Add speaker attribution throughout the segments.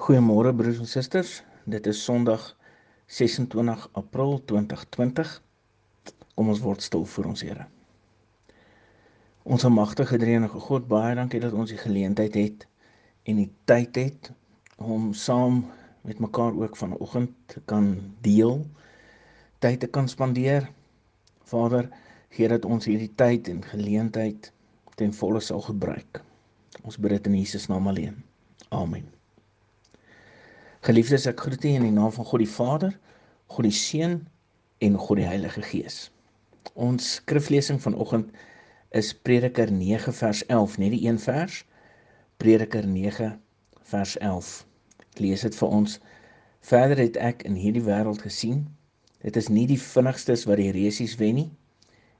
Speaker 1: Goeiemôre broers en susters. Dit is Sondag 26 April 2020. Kom ons word stil voor ons Here. Ons almagtige Drie-enige God, baie dankie dat ons die geleentheid het en die tyd het om saam met mekaar ook vanoggend te kan deel, tyd te kan spandeer. Vader, gee dat ons hierdie tyd en geleentheid ten volle sal gebruik. Ons bid dit in Jesus naam alleen. Amen. Geliefdes, ek groet u in die naam van God die Vader, God die Seun en God die Heilige Gees. Ons skriflesing vanoggend is Prediker 9 vers 11, net die een vers. Prediker 9 vers 11. Ek lees dit vir ons. Verder het ek in hierdie wêreld gesien, dit is nie die vinnigstes wat die resies wen nie,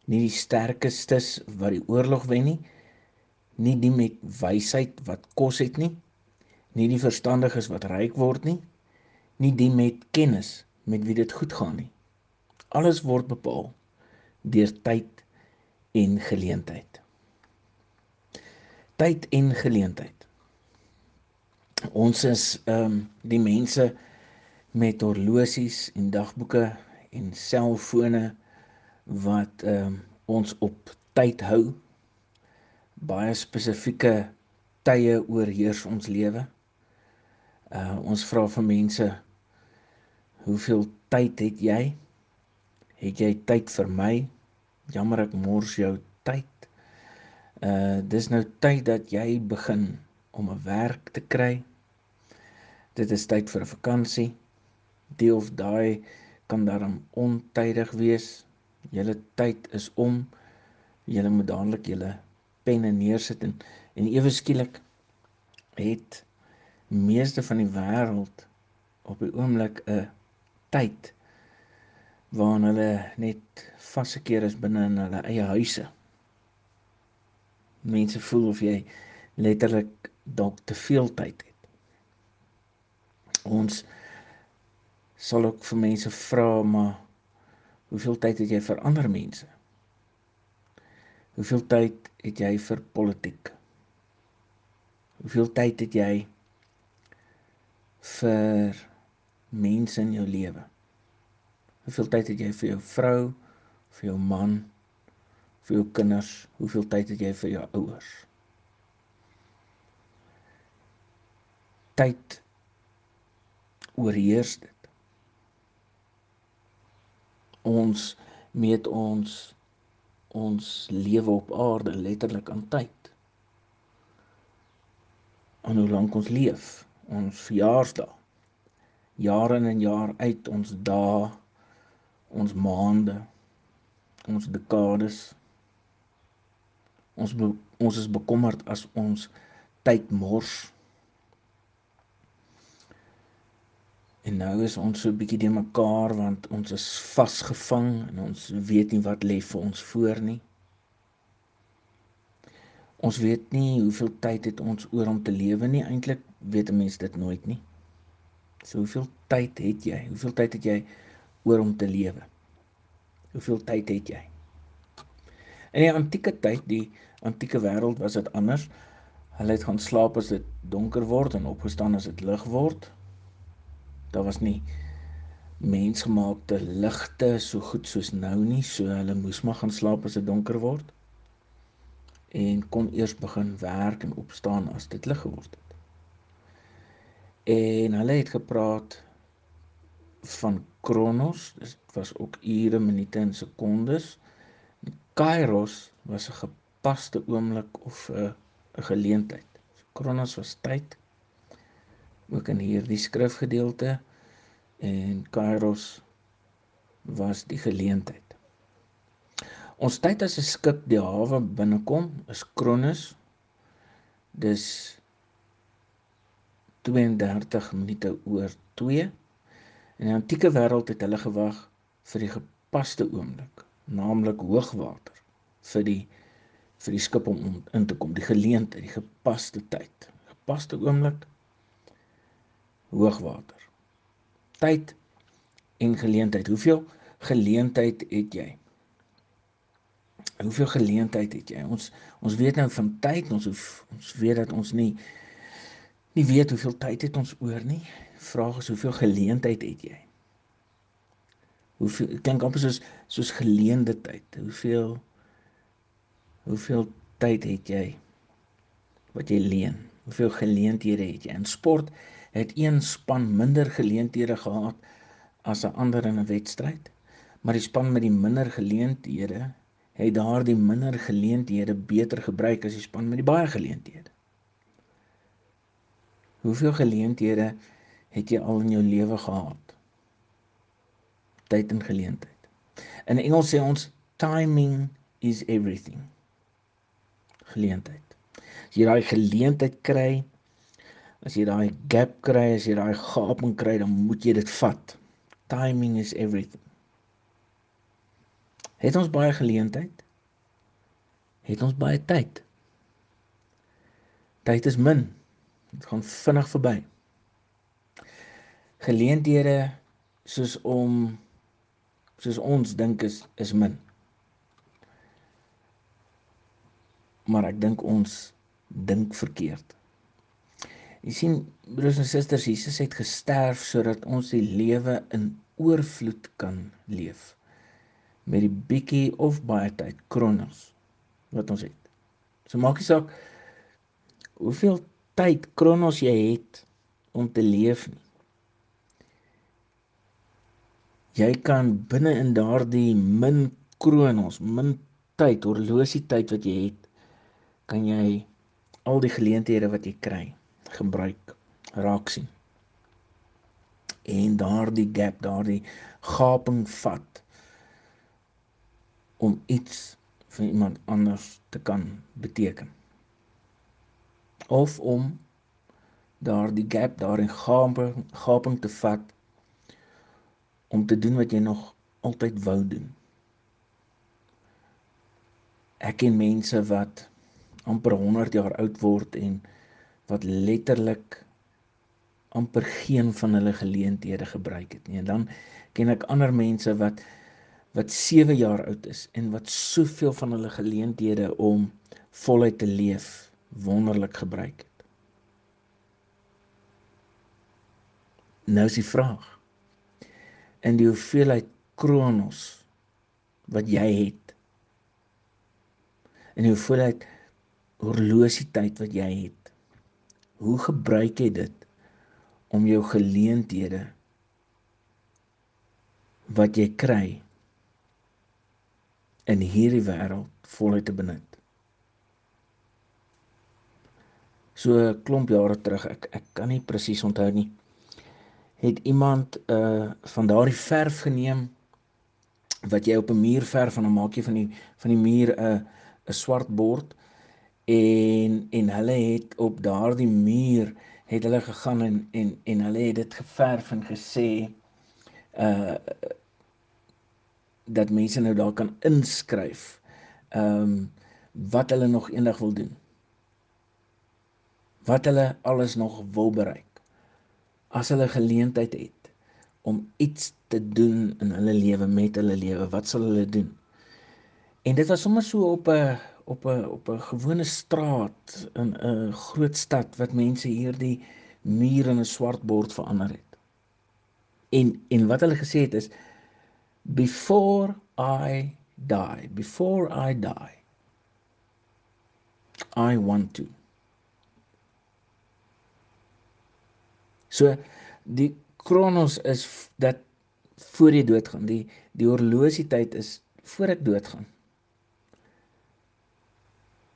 Speaker 1: nie die sterkestes wat die oorlog wen nie, nie die met wysheid wat kos het nie, nie die verstandiges wat ryk word nie, nie die met kennis met wie dit goed gaan nie. Alles word bepaal deur tyd en geleentheid. Tyd en geleentheid. Ons is ehm um, die mense met horlosies en dagboeke en selfone wat ehm um, ons op tyd hou. Baie spesifieke tye oorheers ons lewe. Uh ons vra vir mense hoeveel tyd het jy? Het jy tyd vir my? Jammer ek mors jou tyd. Uh dis nou tyd dat jy begin om 'n werk te kry. Dit is tyd vir 'n vakansie. Die of daai kan daarom ontydig wees. Julle tyd is om. Julle moet dadelik julle penne neersit en en ewe skielik het meeste van die wêreld op die oomblik 'n tyd waarin hulle net vasgekeer is binne in hulle eie huise. Mense voel of jy letterlik dalk te veel tyd het. Ons sal ook vir mense vra maar hoeveel tyd het jy vir ander mense? Hoeveel tyd het jy vir politiek? Hoeveel tyd het jy vir mense in jou lewe? Hoeveel tyd het jy vir jou vrou, vir jou man, vir jou kinders? Hoeveel tyd het jy vir jou ouers? Tyd oorheers dit. Ons meet ons ons lewe op aarde letterlik aan tyd. En hoe lank ons leef? Ons verjaarsdag. Jaar in en jaar uit ons dae, ons maande, ons dekades. Ons be, ons is bekommerd as ons tyd mors. En nou is ons so 'n bietjie de mekaar want ons is vasgevang en ons weet nie wat lê vir ons voor nie. Ons weet nie hoeveel tyd het ons oor om te lewe nie. Eintlik weet 'n mens dit nooit nie. So hoeveel tyd het jy? Hoeveel tyd het jy oor om te lewe? Hoeveel tyd het jy? In die antieke tyd, die antieke wêreld was dit anders. Hulle het gaan slaap as dit donker word en opgestaan as dit lig word. Daar was nie mensgemaakte ligte so goed soos nou nie, so hulle moes maar gaan slaap as dit donker word en kon eers begin werk en opstaan as dit lig geword het. En hulle het gepraat van Kronos, dit was ook ure, minute en sekondes. Kairos was 'n gepaste oomblik of 'n 'n geleentheid. So Kronos was tyd. Ook in hierdie skrifgedeelte en Kairos was die geleentheid. Ons tyd as 'n skip die hawe binnekom is Kronos. Dis 32 minute oor 2. In die antieke wêreld het hulle gewag vir die gepaste oomblik, naamlik hoogwater vir die vir die skip om in te kom, die geleentheid, die gepaste tyd. Gepaste oomblik hoogwater. Tyd en geleentheid. Hoeveel geleentheid het jy? Hoeveel geleentheid het jy? Ons ons weet nou van tyd, ons hoef, ons weet dat ons nie nie weet hoeveel tyd het ons oor nie. Vraag is hoeveel geleentheid het jy? Hoeveel klink amper soos soos geleende tyd. Hoeveel hoeveel tyd het jy wat jy leen? Hoeveel geleenthede het jy? In sport het een span minder geleenthede gehad as 'n ander in 'n wedstryd, maar die span met die minder geleenthede het daardie minder geleenthede beter gebruik as die span met die baie geleenthede. Hoeveel geleenthede het jy al in jou lewe gehad? Tyd en geleentheid. In Engels sê ons timing is everything. Geleentheid. As jy daai geleentheid kry, as jy daai gap kry, as jy daai gaping kry, dan moet jy dit vat. Timing is everything. Het ons baie geleentheid? Het ons baie tyd? Tyd is min. Dit gaan vinnig verby. Geleenthede soos om soos ons dink is is min. Maar ek dink ons dink verkeerd. Jy sien broers en susters, Jesus het gesterf sodat ons die lewe in oorvloed kan leef met die bietjie of baie tyd kronos wat ons het. So maak nie saak hoeveel tyd kronos jy het om te leef nie. Jy kan binne in daardie min kronos, min tyd, horlosie tyd wat jy het, kan jy al die geleenthede wat jy kry gebruik raak sien. En daardie gap, daardie gaping vat om iets vir iemand anders te kan beteken. Of om daardie gap, daardie gaping, gaping te vat om te doen wat jy nog altyd wou doen. Ek ken mense wat amper 100 jaar oud word en wat letterlik amper geen van hulle geleenthede gebruik het nie. En dan ken ek ander mense wat wat 7 jaar oud is en wat soveel van hulle geleenthede om voluit te leef wonderlik gebruik het. Nou is die vraag in die hoeveelheid kronos wat jy het en die hoeveelheid horlosietyd wat jy het hoe gebruik jy dit om jou geleenthede wat jy kry in hierdie wêreld voluit te benut. So 'n klomp jare terug, ek ek kan nie presies onthou nie, het iemand uh van daardie verf geneem wat jy op 'n muur verf en dan maak jy van die van die muur 'n uh, 'n swart bord en en hulle het op daardie muur het hulle gegaan en en en hulle het dit geverf en gesê uh dat mense nou daar kan inskryf ehm um, wat hulle nog eendag wil doen. Wat hulle alles nog wil bereik. As hulle geleentheid het om iets te doen in hulle lewe met hulle lewe, wat sal hulle doen? En dit was sommer so op 'n op 'n op 'n gewone straat in 'n groot stad wat mense hierdie muur in 'n swart bord verander het. En en wat hulle gesê het is before I die, before I die, I want to. So die kronos is dat voor jy doodgaan, die die horlosietyd is voor ek doodgaan.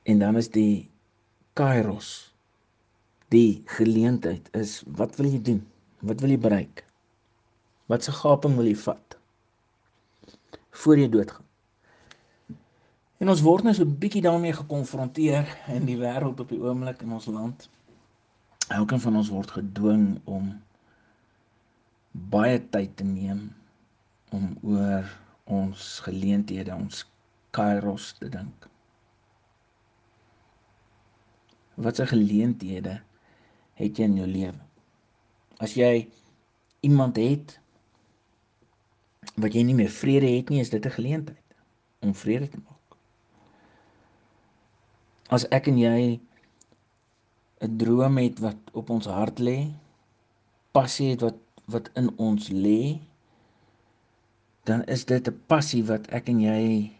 Speaker 1: En dan is die kairos die geleentheid is wat wil jy doen? Wat wil jy bereik? Wat se gaping wil jy vat? Voor jy doodgaan. En ons word nou so 'n bietjie daarmee gekonfronteer in die wêreld op die oomblik in ons land. Elkeen van ons word gedwing om baie tyd te neem om oor ons geleenthede, ons kairos te dink. Wat 'n geleenthede het jy in jou lewe? As jy iemand het wat jy nie meer vrede het nie, is dit 'n geleentheid om vrede te maak. As ek en jy 'n droom het wat op ons hart lê, passie het wat wat in ons lê, dan is dit 'n passie wat ek en jy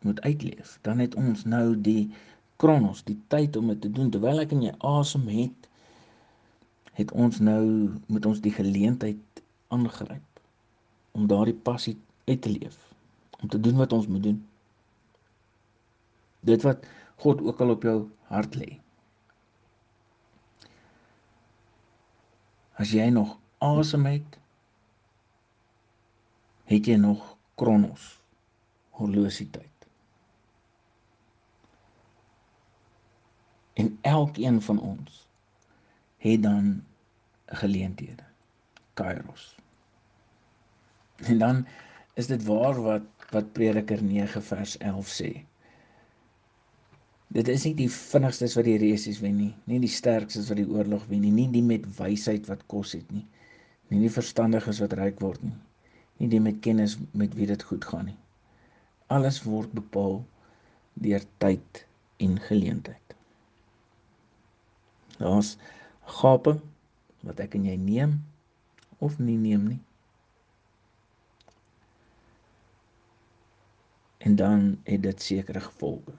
Speaker 1: moet uitleef. Dan het ons nou die kronos, die tyd om dit te doen terwyl ek en jy asem het, het ons nou moet ons die geleentheid aangryp om daardie passie uit te leef, om te doen wat ons moet doen. Dit wat God ook al op jou hart lê. As jy nog asem het, het jy nog kronos, horlosietyd. En elkeen van ons het dan geleenthede. Kairos. En dan is dit waar wat wat Prediker 9 vers 11 sê. Dit is nie die vinnigstes wat die resies wen nie, nie die sterkstes wat die oorlog wen nie, nie die met wysheid wat kos het nie, nie die verstandiges wat ryk word nie, nie die met kennis met wie dit goed gaan nie. Alles word bepaal deur tyd en geleentheid. Daar's gaping wat ek en jy neem of nie neem nie. En dan het dit sekere gevolge.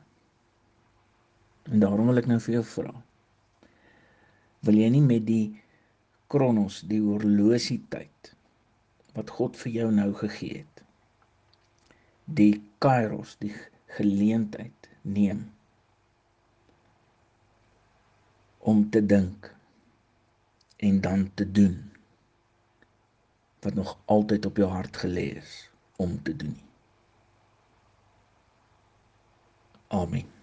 Speaker 1: En daarom wil ek nou vir jou vra. Wil jy nie met die kronos, die horlosie tyd wat God vir jou nou gegee het, die kairos, die geleentheid neem om te dink en dan te doen wat nog altyd op jou hart gelê is om te doen. Amen.